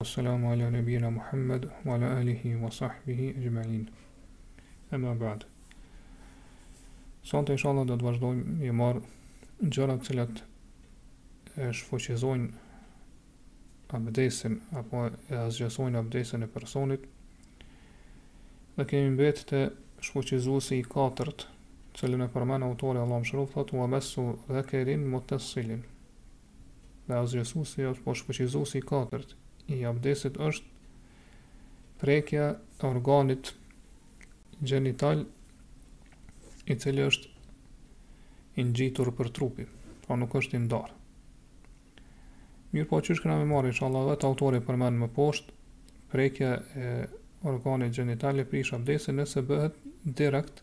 Wassalamu ala nabina Muhammed wa ala alihi wa sahbihi ejma'in. Emma ba'd. Sonte inshallah do të vazhdojmë me marr gjërat që cilat e shfuqizojnë abdesin apo e asgjësojnë abdesin e personit. Dhe kemi mbetë te shfuqizuesi i katërt, cilin e përmend autori Allahu e mëshiroftë, thotë wa massu dhakarin muttasilin. dhe asgjësusi apo shfuqizuesi i katërt i abdesit është prekja e organit gjenital i cili është i ngjitur për trupin, pra nuk është i ndarë. Mirëpo qysh kena me marrë, inshallah, vetë autori përmend më poshtë, prekja e organit gjenital e prish abdesin nëse bëhet direkt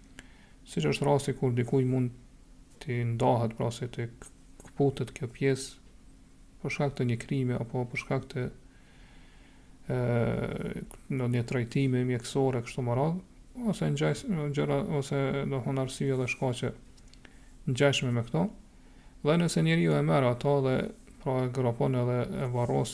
Siç është rasti kur dikujt mund t'i ndahet pra ose t'i këputet kjo pjesë për shkak të një krimi apo për shkak të ndonjë trajtimi mjekësor e kështu me radhë, ose të ngjajshme, gjëra, ose ndonjë arsye dhe shkaqe të ngjajshme me këto, dhe nëse njeriu e merr atë dhe pra e gropon edhe e varros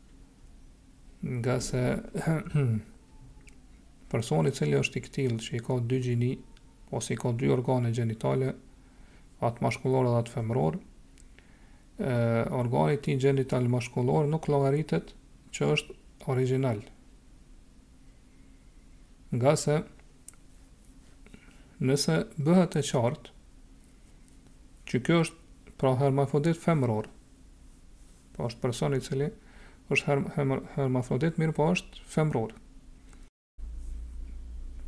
Ngase personi i cili është i këtill që i ka dy gjini ose i ka dy organe gjenitale, atë mashkullor dhe atë femëror, ë organi i tij gjenital mashkullor nuk llogaritet që është origjinal. Ngase nëse bëhet e qartë që kjo është pra hermafrodit femëror, Po është person i cili është her, her, hermafrodit, mirëpo është femëror.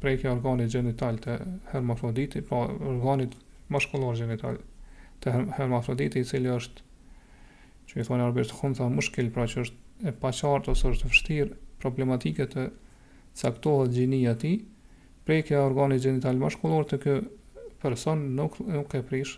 Prekja e organit gjenital te hermafroditi, pra organit mashkullor gjenital te hermafroditi, i cili është, që i thonë arbisht, huntha mushkil, pra që është e paqartë ose është vështirë problematike të caktohet gjinia e tij, prekja e organit gjenital mashkullor te ky person nuk, nuk e prish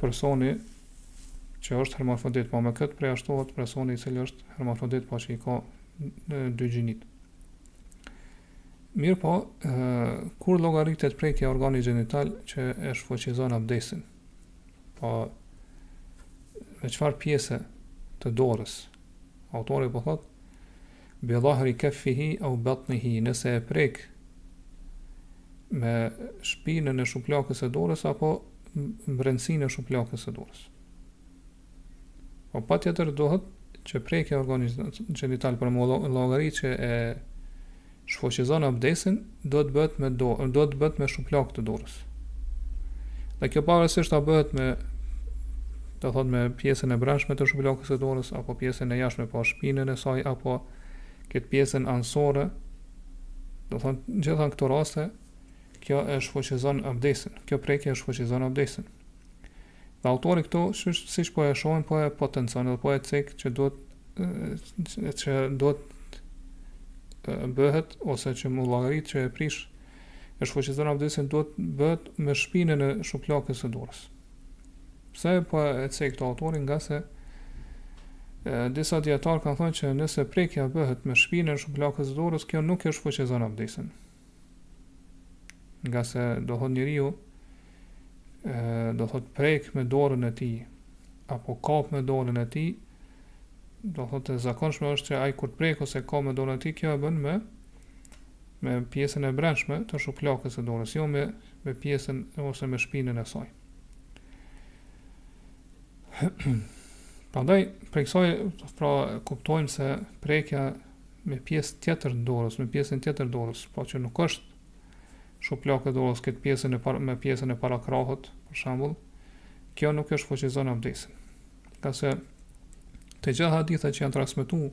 Personi që është hermafrodit, po me këtë përjashtohet personi i cili është hermafrodit, po që i ka dy gjinit. Mirëpo, kur llogaritet prekja e organit gjenital që e shfuqizon abdesin, po me çfarë pjese të dorës, autori po thotë, bi dhahri keffihi au batnihi, nëse e prek me shpinën e shuplakës së dorës apo brendësinë e shuplakës së dorës. Po patjetër duhet që prekja e organit gjenital për me llogarit që e shfuqizon abdesin, duhet të bëhet me, du, duhet të bëhet me shuplakë të dorës. Dhe kjo pavarësisht a bëhet me do të thotë me pjesën e brendshme të shuplakës së dorës apo pjesën e jashtme apo shpinën e saj apo këtë pjesën anësore Do të thotë të gjitha këto raste kjo e shfuqizon abdesin, kjo prekje e shfuqizon abdesin. Dhe autori këtu, siç po e shohim, po e potencon dhe po e cek që duhet që duhet të bëhet ose që me llogarit që e prish e shfuqizon abdesin duhet të bëhet me shpinën e shuplakës së dorës. Pse po e cek këtë autori ngase e, disa dijetarë kanë thënë që nëse prekja bëhet me shpinën e shuplakës së dorës, kjo nuk e shfuqizon abdesin. Ngase do të thotë njeriu e, do të thotë prek me dorën e tij apo kap me dorën e tij, do të thotë e zakonshme është që ai kur prek ose kap me dorën e tij, kjo e bën me me pjesën e brendshme të shuplakës së dorës, jo me me pjesën ose me shpinën e saj. Prandaj, prej kësaj pra kuptojmë se prekja me pjesë tjetër të dorës, me pjesën tjetër të dorës, pra që nuk është shuplakë e dorës këtë pjesën e me pjesën e parakrahut, për shembull, kjo nuk e shfuqizon abdesin. Ngase të gjitha hadithet që janë transmetuar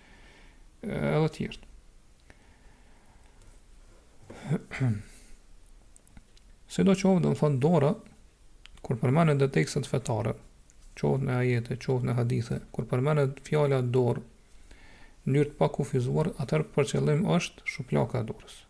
edhe të tjerë. Sidoqoftë, domethënë dora, kur përmendet në tekstet fetare, qoftë në ajete, qoftë në hadithe, kur përmendet fjala dorë, në mënyrë të pakufizuar, atëherë për qëllim është shuplaka e dorës.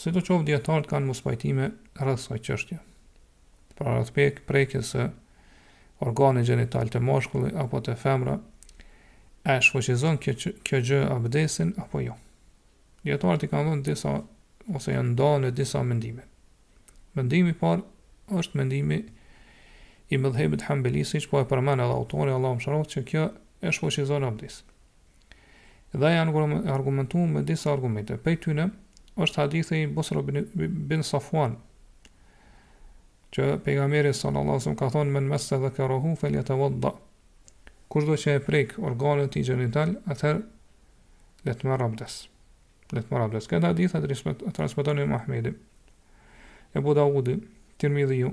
Sidoqoftë dijetarët kanë mospajtime rreth kësaj çështje. Pra rreth pek prekjes së organit gjenital të mashkulli apo të femra, a e shfuqizon kjo kjo gjë abdesin apo jo? Dijetarët i kanë dhënë disa ose janë ndarë në disa mendime. Mendimi i parë është mendimi i medhhebit Hanbeli siç po e përmend edhe autori Allahu e mëshiroftë që kjo e shfuqizon abdesin. Dhe janë argumentu me disa argumente. Prej tyre është hadithi i Busra bint Safwan, që pejgamberi sallallahu alajhi wasallam ka thënë men massa dhakarahu falyatawadda. Kushdo që e prek organin e tij gjenital, atëherë le të marrë abdes. Le të marrë abdes. Këtë hadith e transmeton Imam Ahmedi. Abu Dawudi, Tirmidhiu,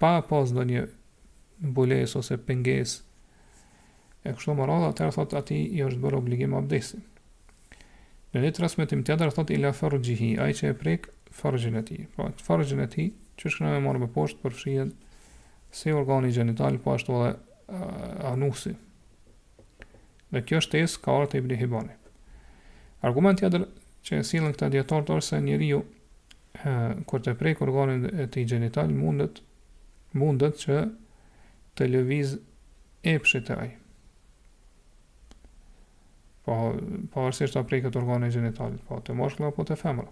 pa pas ndonjë mbulesë ose pengesë e kështu më radhë, atëherë thotë atij i është bërë obligim abdesi. Në një transmetim tjetër thotë ila fargjihi, ai që e prek fargjin e tij. Pra, po, fargjin e tij, që siç kena me marrë më poshtë përfshin si organi genital, po ashtu edhe uh, anusi. Dhe kjo është siç ka ardhë te Ibn Hibani. Argument tjetër që e sjellin këta dijetarët është se njeriu kur ta prek organin e tij gjenital mundet mundet që të lëviz epshi te ai. Po, pavarësisht a preket organi gjenital, po, te mashkulli, apo te femra.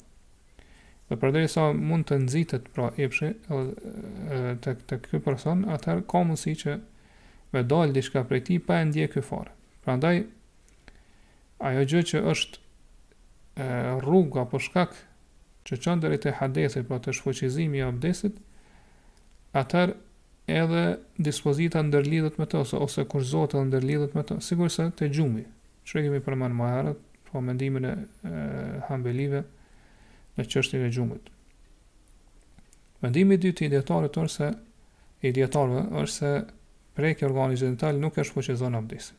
Dhe përderisa mund të nxitet pra epshi te, te ky person, atëherë ka mundësi që me dalë diçka prej tij pa e ndje ky fare. Prandaj, Ajo gjë që është rrugë apo shkak që çon deri te hadethi, pra te shfuqizimi i abdestit, atëherë edhe dispozita ndërlidhet me të ose ose kushtëzohet edhe ndërlidhet me të, sikurse te gjumi, çka kemi përmendur më herët, po mendimin e, e Hambelive në çështjen e gjumit. Mendimi i dytë i dijetarëve është se i dijetarëve është se prekja e organit gjenital nuk e shfuqizon abdesin.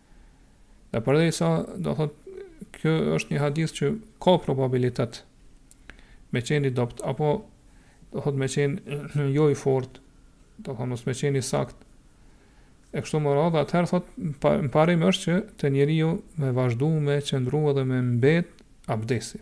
Dhe përderisa, do thot, kjo është një hadith që ka probabilitet me qenë i dobët, apo do thot me qenë jo i fort, do thot mos me qenë i sakt, e kështu më radhë, atëherë thot, në parim është që te njeriu me vazhdu me qëndru edhe me mbet abdesi.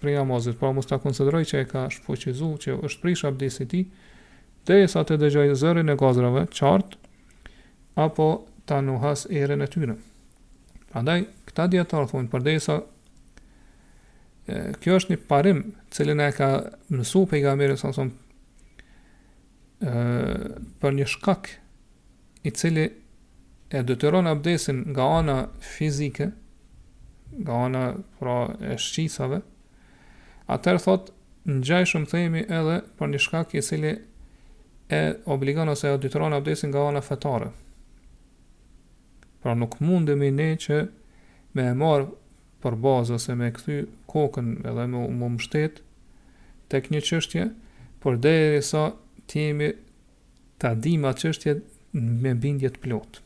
prej namazit, pra mos ta konsiderojë që e ka shfuqizu, që është prishë abdesti i tij, derisa të dëgjojë zërin e gazrave qartë, apo ta nuhasë erën e tyre. Prandaj, këta dijetarë thonë, përderisa kjo është një parim, të cilin e ka mësu pejgamberi, salallahu alejhi ve selem, për një shkak i cili e detyron abdesin nga ana fizike, nga ana pra e shqisave, atëherë thot, ngjashëm themi edhe për një shkak i cili e obligon ose e detyron abdesin nga ana fetare. Pra nuk mundemi ne që me e marrë për bazë ose me kthy kokën edhe me u mbështet tek një çështje, përderisa të jemi ta dimë atë çështje me bindje të plotë.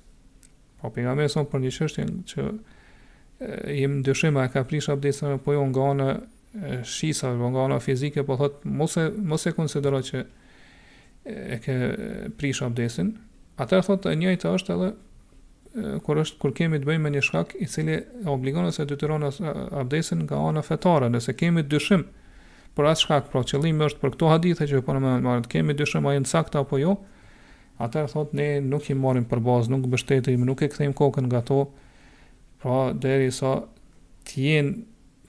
Po pejgamberi son për një çështje që jemi dyshim a ka prish abdestin apo jo nga ana shqisa apo nga ana fizike pra thot mos e mos e konsidero që e ke prish abdesin atëherë thot e njëjta është edhe kur është kur kemi të bëjmë me një shkak i cili e obligon ose detyron abdesin nga ana fetare nëse kemi dyshim për atë shkak pra qëllimi është për këto hadithe që përmendëm kemi dyshim a janë saktë apo jo atëherë thot ne nuk i marrim për bazë nuk mbështetemi nuk e kthejmë kokën nga to pra derisa të jenë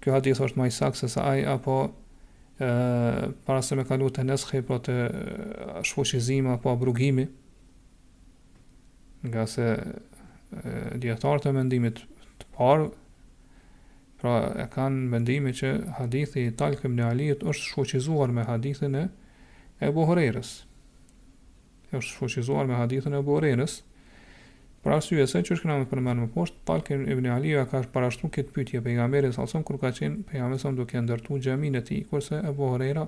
Ky hadith është më i saktë se sa ai apo ë para se me kalu te nes'hi, pra te shfuqizimi apo abrogimi, ngase dijetarët e mendimit të parë, pra e kanë mendimin që hadithi i Talk ibn Aliut është shfuqizuar me hadithin e Ebu Hurejrës. është shfuqizuar me hadithin e Ebu Hurejrës, për arsye të asaj që ç'kena me përmend më poshtë, Talq ibn Aliu ia ka parashtu këtë pyetje pejgamberit sallallahu kur ka qenë pejgamberi sallallahu duke ndërtu xhaminë e tij, kurse Ebu Hurejra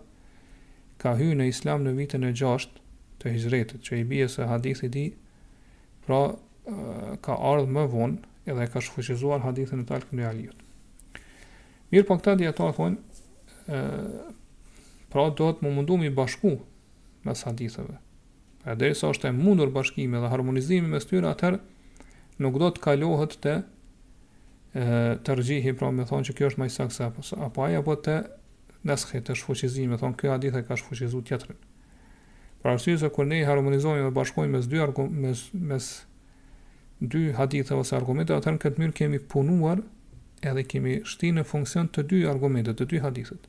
ka hyrë në Islam në vitin e gjashtë të hixhretit, që i bie se hadithi i tij pra ka ardhur më vonë edhe ka shfuqizuar hadithin e Talq ibn Aliut. Mirëpo këta dijetarë thonë, pra do të mundohemi me i bashku mes haditheve. E derisa është e mundur bashkimi dhe harmonizimi mes tyre, atëherë nuk do të kalohet te terxhihi, pra me thonë që kjo është ma i saktë se ajo, apo, apo te nes'hi, te shfuqizimi, me thonë kjo hadith e ka shfuqizu tjetërin. Për arsye se kur ne i harmonizojmë dhe bashkojmë mes dy, mes, mes dy haditheve ose argumenteve, atëherë në këtë mënyrë kemi punuar edhe kemi shti në funksion të dy argumentet, të dy hadithet.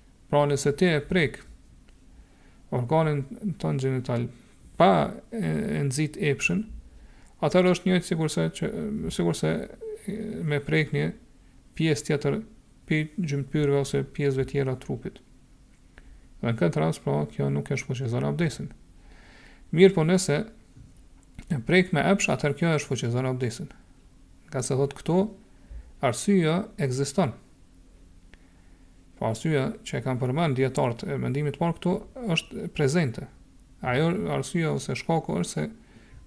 Pra nëse ti e prek organin ton gjenital pa e nxit epshin, atëherë është njëjtë sikurse që sikurse me prek një pjesë tjetër prej gjymtyrëve ose pjesëve tjera të trupit. Dhe në këtë rast pra kjo nuk e shfuqizon abdesin. Mirëpo nëse e prek me epsh, atëherë kjo e shfuqizon abdesin. Ngase thot këtu arsyeja ekziston. Pra arsyeja që e kanë përmend dijetarët e mendimit të parë këtu është prezente. Ajo arsyeja ose shkaku është se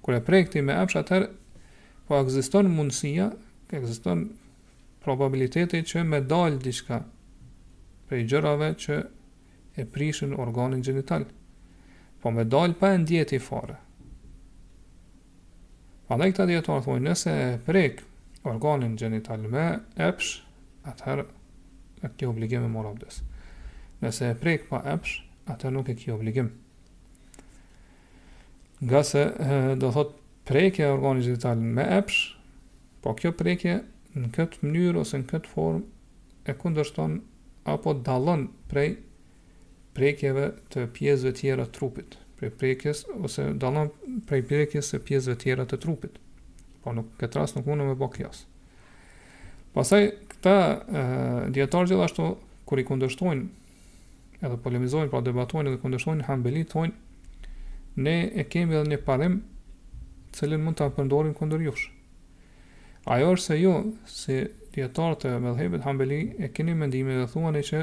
kur e prek ti me epsh atëherë pra ekziston mundësia, ekziston probabiliteti që me dalë diçka prej gjërave që e prishin organin gjenital. Pra me dalë pa e ndje ti fare. Andaj këta dijetarë thonë, nëse e prek organin gjenital me epsh, atëherë e ki obligim me marr abdes. Nëse e prek pa epsh, atëherë nuk e ki obligim. Ngase do thot prekja e organit gjenital me epsh, po kjo prekje në këtë mënyrë ose në këtë formë e kundërshton apo dallon prej prekjeve të pjesëve tjera të trupit, prej prekjes ose dallon prej prekjes së pjesëve tjera të trupit. Pra në këtë rast nuk mundem me bë kijas. Pastaj këta dijetarë gjithashtu kur i kundërshtojnë edhe polemizojnë, pra debatojnë edhe kundërshtojnë hanbelitë thonë ne e kemi edhe një parim të cilin mund ta përdorim kundër jush. Ajo është se ju si dijetarë të medhhebit Hanbeli e keni mendimin dhe thoni që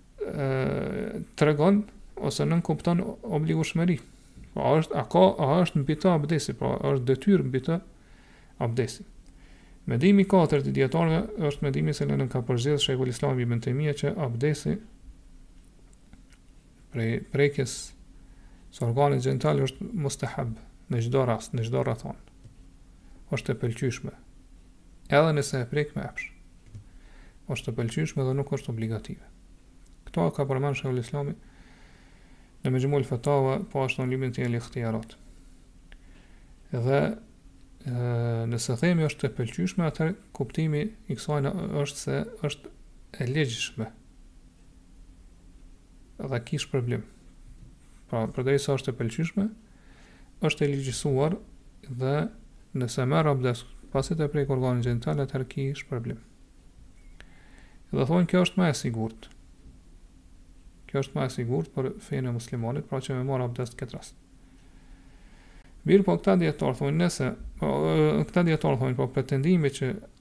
tregon ose nënkupton obligushmëri. Pra është, ka, është mbi të abdesi, pra është detyrë mbi të abdesi. Mendimi i katërt i dijetarëve është mendimi cilin e ka përzgjedh Sheikhul Islam Ibn Taymija që abdesi prej prekjes së organit gjenital është mustahab në çdo rast, në çdo rrethanë. Është e pëlqyeshme. Edhe nëse e prek me epsh. Është e pëlqyeshme dhe nuk është obligative. Këtë e ka përmend Sheikhul Islami në Mejmu'l Fatawa, po ashtu në librin e tij Al-Ikhtiyarat. Dhe nëse themi është e pëlqyeshme, atëherë kuptimi i kësaj është se është e ligjshme. Dhe ki shpërblim. Pra, përderisa është e pëlqyeshme, Është e ligjësuar dhe nëse merr abdes pasi ta prek organin gjenital atëherë ki shpërblim. Dhe thonë kjo është më e sigurt. Kjo është më e sigurt për fenë e muslimanit, pra që me marr abdes këtë rast. Mirëpo këta dijetarë thonë nëse, po, këta djetarë thonë po pretendimi që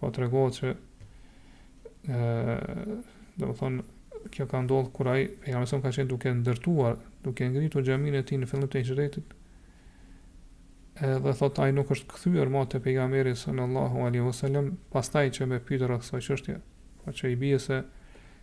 Po tregohet që e, domethënë, kjo ka ndodhë kur ai, pejgamberi ka qenë duke ndërtuar, duke ngritur xhaminë e tij në fillim të hixhretit, edhe thot ai nuk është kthyer më te pejgamberi sallallahu alaihi wasallam pastaj që me pyet rreth kësaj çështje, pra që i bie se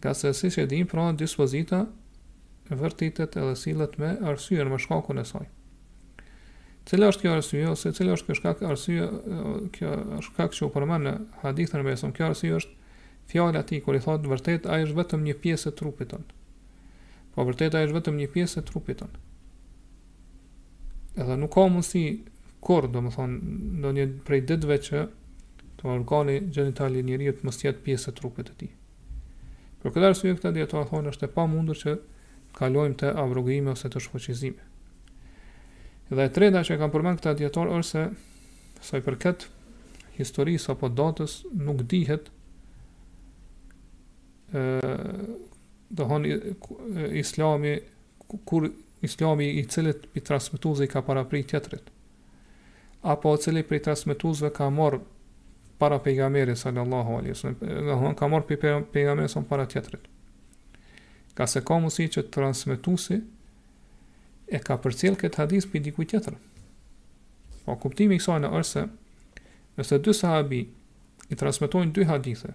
Ngase siç e dimë pra dispozita vërtetohet edhe sillet me arsyen, me shkakun e saj. Cila është kjo arsye ose cili është ky shkak arsye ky shkak që u përmend në hadithin e mesëm? Kjo arsye është fjala e tij kur i thotë vërtet ai është vetëm një pjesë e trupit tënd. Po vërtet ai është vetëm një pjesë e trupit tonë. Edhe nuk ka mundësi kurrë, domethënë, ndonjë prej ditëve që të organi gjenital i njeriut të mos jetë pjesë e trupit të tij. Për këtë arsye këta dijetarë thonë është e pamundur që të kalojmë te abrogimi ose te shfuqizimi. Dhe e treta që e kanë përmend këta dijetarë është se sa i përket historisë apo datës nuk dihet ë domethënë Islami kur Islami i cilit prej transmetuesve i ka parapri tjetrit, apo i cili prej transmetuesve ka marrë prej pejgamberit sallallahu alaihi wasallam, domethënë ka marrë prej pejgamberit sa para tjetrit. Pra se ka mundësi që transmetuesi e ka përcjell këtë hadith prej dikujt tjetër. Po kuptimi i kësajna është se nëse dy sahabi i transmetojnë dy hadithe,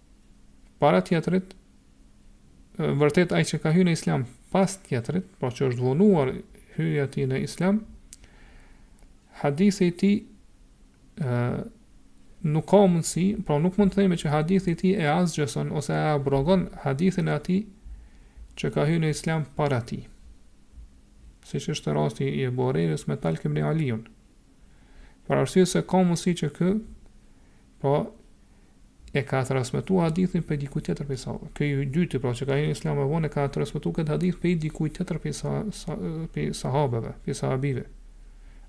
para tjetrit, vërtet ai që ka hyrë në islam pas tjetrit, pra që është vonuar hyrja e tij në islam, hadithi i tij ë nuk ka mundësi, pra nuk mund të themi që hadithi i tij e asgjëson ose e abrogon hadithin e atij që ka hyrë në islam para tij. Siç është rasti i Ebu Hurejrës me Talq ibn Aliun. Për arsye se ka mundësi që ky, pra, e ka transmetuar hadithin prej dikujt tjetër prej sahabëve. Ky i dyti, pra, që ka hy në islam më vonë, e ka transmetuar këtë hadith prej dikujt tjetër prej, sa, sa, prej sahabëve, prej sahabive.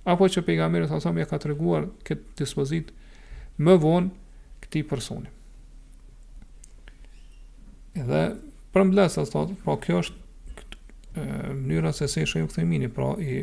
Apo që pejgamberi sa sam ia ka treguar këtë dispozitë më vonë këtij personi. Edhe përmbledhja, pra, kjo është mënyra se si ju kthehemi, pra, i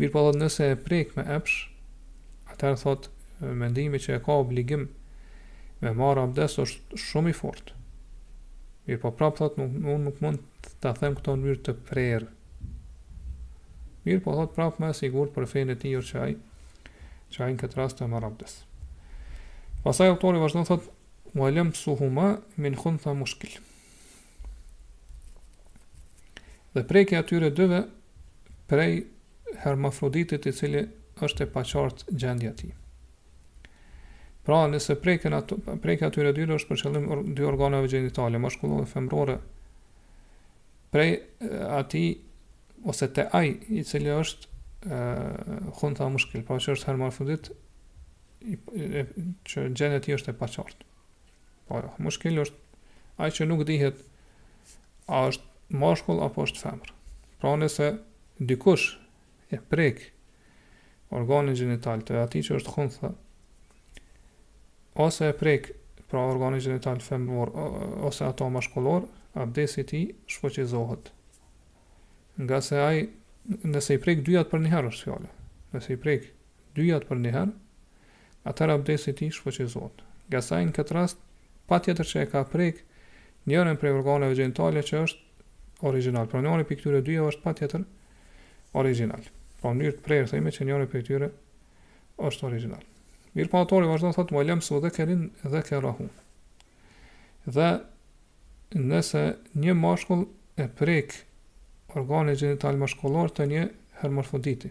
Mirëpo thotë nëse e prek me epsh, atëherë thotë mendimi që e ka obligim me marrë abdes është shumë i fortë. Mirëpo prapë thotë nuk, unë nuk mund të them këtë në mënyrë të prerë. Mirëpo thotë prapë më e sigurt për fenë e tij është që ai, që ai në këtë rast të marrë abdes. Pastaj autori vazhdon thotë, ue lemsuhuma min khuntha mushkil. Dhe prekja atyre dyve prej hermafroditit i cili është e paqartë gjendja e tij. Pra, nëse preken ato, prekja atyre dyre është për qëllim dy organeve gjenitale, mashkullore dhe femërore, prej atij ose te ai i cili është khunta mushkil, pra që është hermafrodit, që gjendja e tij është e paqartë. Po, mushkil është ai që nuk dihet a është mashkull apo është femër. Pra nëse dikush e prek organin gjenital të atij që është khunthë, ose e prek pra organin gjenital femër, ose atë mashkullor, abdesi i tij shfuqizohet. Ngase ai, nëse i prek dyjat përnjëherë është fjala, nëse i prek dyjat për njëherë, atëherë abdesi i tij shfuqizohet. Ngase ai në këtë rast, patjetër që e ka prek njërin prej organeve gjenitale që është origjinal. Pra njëri prej këtyre dyjave është patjetër origjinal. Pra në mënyrë të prerë themi që njëri prej tyre është origjinal. Mirpo autori vazhdon thotë wa lamsu dhakarin dhakarahu. Dhe nëse një mashkull e prek organin gjenital mashkullor të një hermafroditi.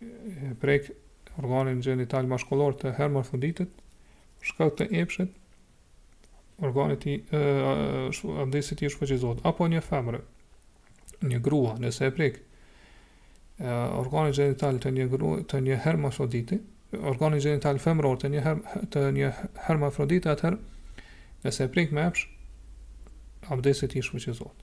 e prek organin gjenital mashkullor të hermafroditit, për shkak të epshit, organi, abdesi i tij shfuqizohet apo një femër një grua nëse e prek organin gjenital të një grua të një hermafroditi organin gjenital femëror të një her, të një hermafroditi atëherë nëse e prek me epsh abdesi i tij shfuqizohet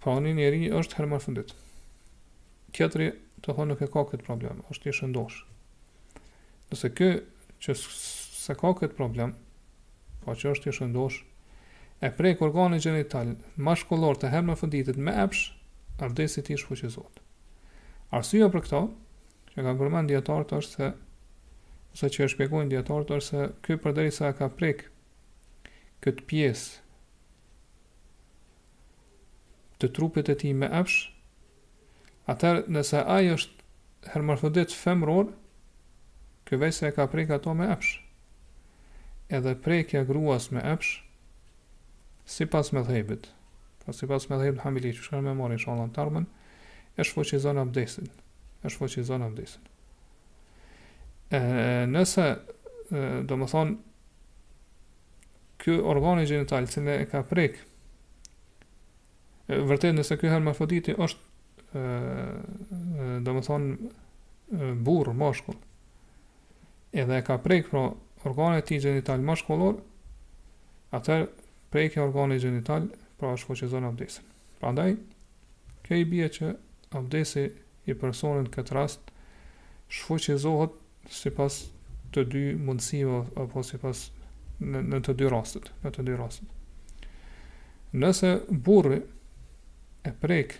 Pra një njeri është hermafrodit. Tjetri, të themi nuk e ka këtë problem, është i shëndosh. Nëse ky që s'e ka këtë problem, pra që është i shëndosh, e prek organin gjenital mashkullor të hermafroditit me epsh, abdesi i tij shfuqizohet. Arsyeja për këtë, që e përmendin dijetarët është se, ose që e shpjegojnë dijetarët është se, ky përderisa e ka prek këtë pjesë të trupit të tij me epsh, atëherë nëse ai është hermafrodit femëror, ky veçse e ka prek atë me epsh. Edhe prekja e gruas me epsh, sipas medhhebit, pra sipas medhhebit hanbeli, që kemi me marrë, inshallah në të ardhmen, e shfuqizon abdesin, e shfuqizon abdesin. E, nëse, e, domethënë, ky organi gjenital që ai e ka prek vërtet nëse ky hermafroditi është domethënë burrë, mashkull edhe e ka prek pra organin e tij gjenital mashkullor atëherë prekja e organit gjenital pra e shfuqizon abdesin prandaj kjo i bie që abdesi i personit në këtë rast shfuqizohet sipas të dy mundësive apo sipas në, në të dy rastet, në të dy rastet. Nëse burri e prek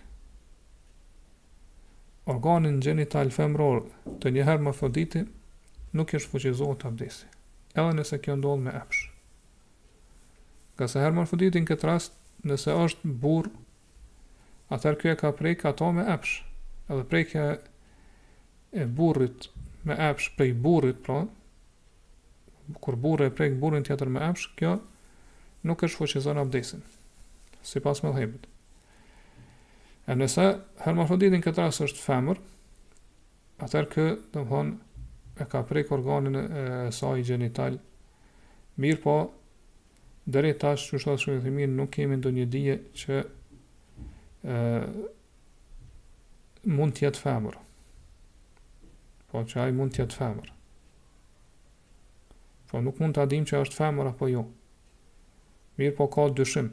organin gjenital femror të një hermafroditi, nuk i shfuqizohet abdesi, edhe nëse kjo ndodh me epsh. Ngase hermafroditi në këtë rast, nëse është burr, atëherë ky e ka prek atë me epsh. Edhe prekja e burrit me epsh prej burrit, pra, kur burri e prek burrin tjetër me epsh, kjo nuk e shfuqizon abdesin, sipas medhhebit. E nëse hermafroditi në këtë rast është femër, atëherë ky, domethënë, e ka prek organin e saj gjenital, mirëpo, deri tash siç u tha shumë mirë nuk kemi ndonjë dije që ë mund të jetë femër. Po që ai mund të jetë femër. Po nuk mund ta dimë që është femër apo jo. Mirëpo ka dyshim.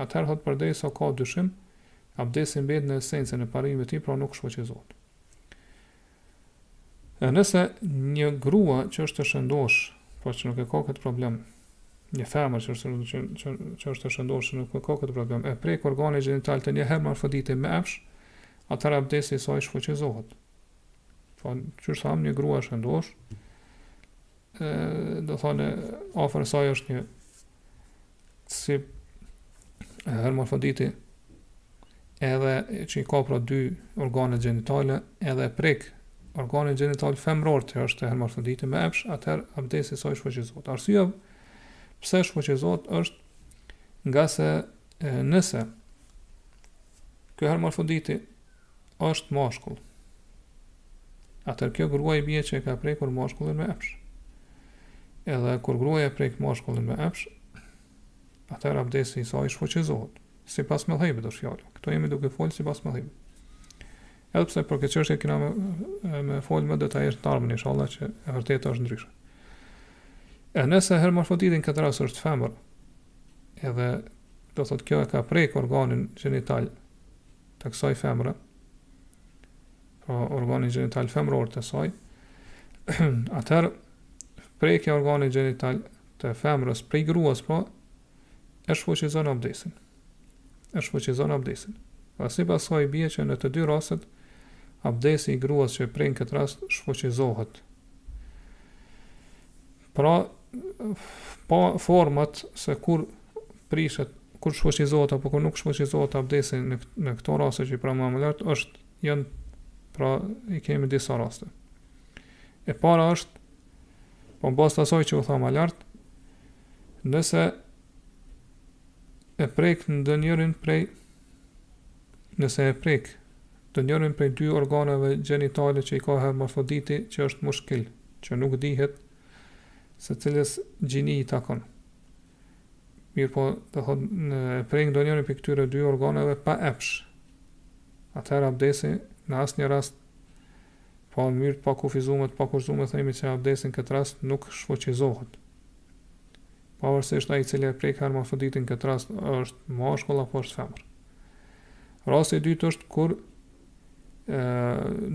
Atëherë thotë përderisa ka dyshim, abdesi mbet në esencën e parimit të tij, pra nuk shfuqizohet. E nëse një grua që është e shëndosh, pra që nuk e ka këtë problem, një femër që është që, që, që është e shëndosh që nuk e ka këtë problem, e prek organin gjenital të një hermafroditi me epsh, atëherë abdesi i saj shfuqizohet. Pra, siç thamë, një grua e shëndosh, e, do të thotë, afër saj është një si hermafroditi edhe që i ka pra dy organe gjenitale edhe prek organin gjenital femëror të këtij hermafroditi me epsh atëherë abdesi i saj shfuqizohet arsyeja pse shfuqizohet është ngase e, nëse ky hermafroditi është mashkull Atëherë kjo grua i bie që e ka prekur mashkullin me epsh. Edhe kur gruaja e prek mashkullin me epsh, atëherë abdesi i saj shfuqizohet. Sipas medhhebit është fjala. Këtu jemi duke folë sipas medhhebit. Edhe pse për këtë çështje kena me, me folë më detajisht të ardhmen, inshallah që e vërteta është ndryshe. E nëse hermafroditi në këtë rast është femër, edhe do të thotë kjo e ka prek organin gjenital të kësaj femre, pra organin gjenital femëror të saj, atëherë prekja e organit gjenital të femrës prej gruas, pra e shfuqizon abdesin. E shfuqizon abdesin. Pra sipas kësaj bie që në të dy rastet, abdesi i gruas që prek në këtë rast shfuqizohet. Pra, pa format se kur prishet, kur shfuqizohet apo kur nuk shfuqizohet abdesi në, në këto raste që i pamë më lart, është, janë, pra, i kemi disa raste. E para është, po në bazë të asaj që u tha më lart, nëse e prek ndonjërin prej, nëse e prek Ndonjërin prej dy organeve gjenitale që i ka hermafroditi që është mushkil, që nuk dihet se cilës gjini i takon. Mirëpo, do thotë në prek ndonjërin prej këtyre dy organeve pa epsh. Atëherë abdesi në asnjë rast pa po, në mënyrë të pakufizuar, të pakushtëzuar, themi se abdesi në këtë rast nuk shfuqizohet. Pavarësisht a ai i cili e prek hermafroditin në këtë rast është mashkull apo është femër. Rasti i dytë është kur e,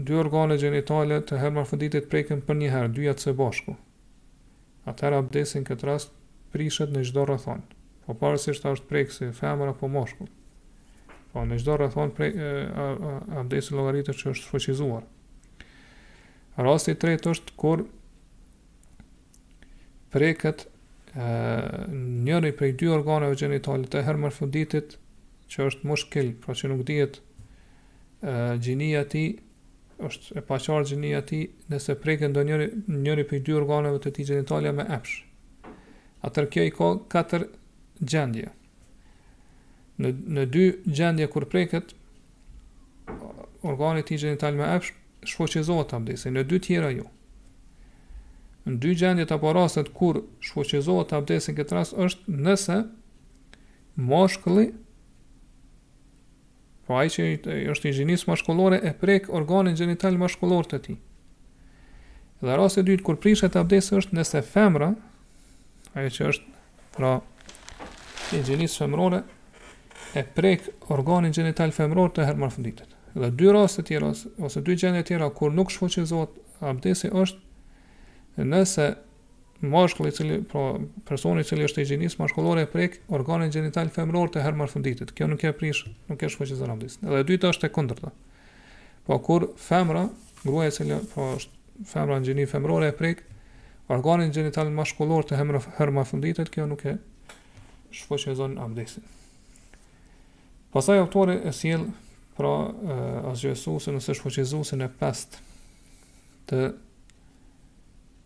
dy organe gjenitale të hermafroditit preken përnjëherë, dyjat së bashku. Atëherë abdesi në këtë rast prishet në çdo rrethanë. Pavarësisht a është prekësi femër apo mashkull. Po në çdo rrethanë pra abdesi llogaritet që është shfuqizuar. Rasti i tretë është kur preket njëri prej dy organeve gjenitale të hermafroditit që është mushkil, pra që nuk dihet gjinia e tij, është e paqartë gjinia e tij, nëse preket ndonjëri njëri prej dy organeve të tij gjenitale me epsh. Atëherë kjo i ka katër gjendje. në në dy gjendje kur preket organi gjenital me epsh shfuqizohet abdesi, në dy tjera jo. Në dy gjendjet apo rastet kur shfuqizohet abdesi në këtë rast është nëse mashkulli Po ai që është i gjinisë mashkullore e prek organin gjenital mashkullor të tij. Dhe rasti i dytë kur prishet abdesi është nëse femra, ajo që është pra e gjinisë femrore, e prek organin gjenital femror të hermafroditit. Dhe dy raste tjera ose dy gjendje tjera kur nuk shfuqizohet abdesi është nëse Mashkulli i cili, pra, personi i cili është i gjinisë mashkullore e prek organin gjenital femëror të hermafroditit. Kjo nuk e prish, nuk e shfuqizon abdestin. Edhe e dyta është e kundërta. Po kur femra, gruaja e cila pra është femra në gjini femërore e prek organin gjenital mashkullor të hermafroditit, kjo nuk e shfuqizon abdestin. Pastaj autori e sjell pra asgjësuesin ose shfuqizuesin e pestë të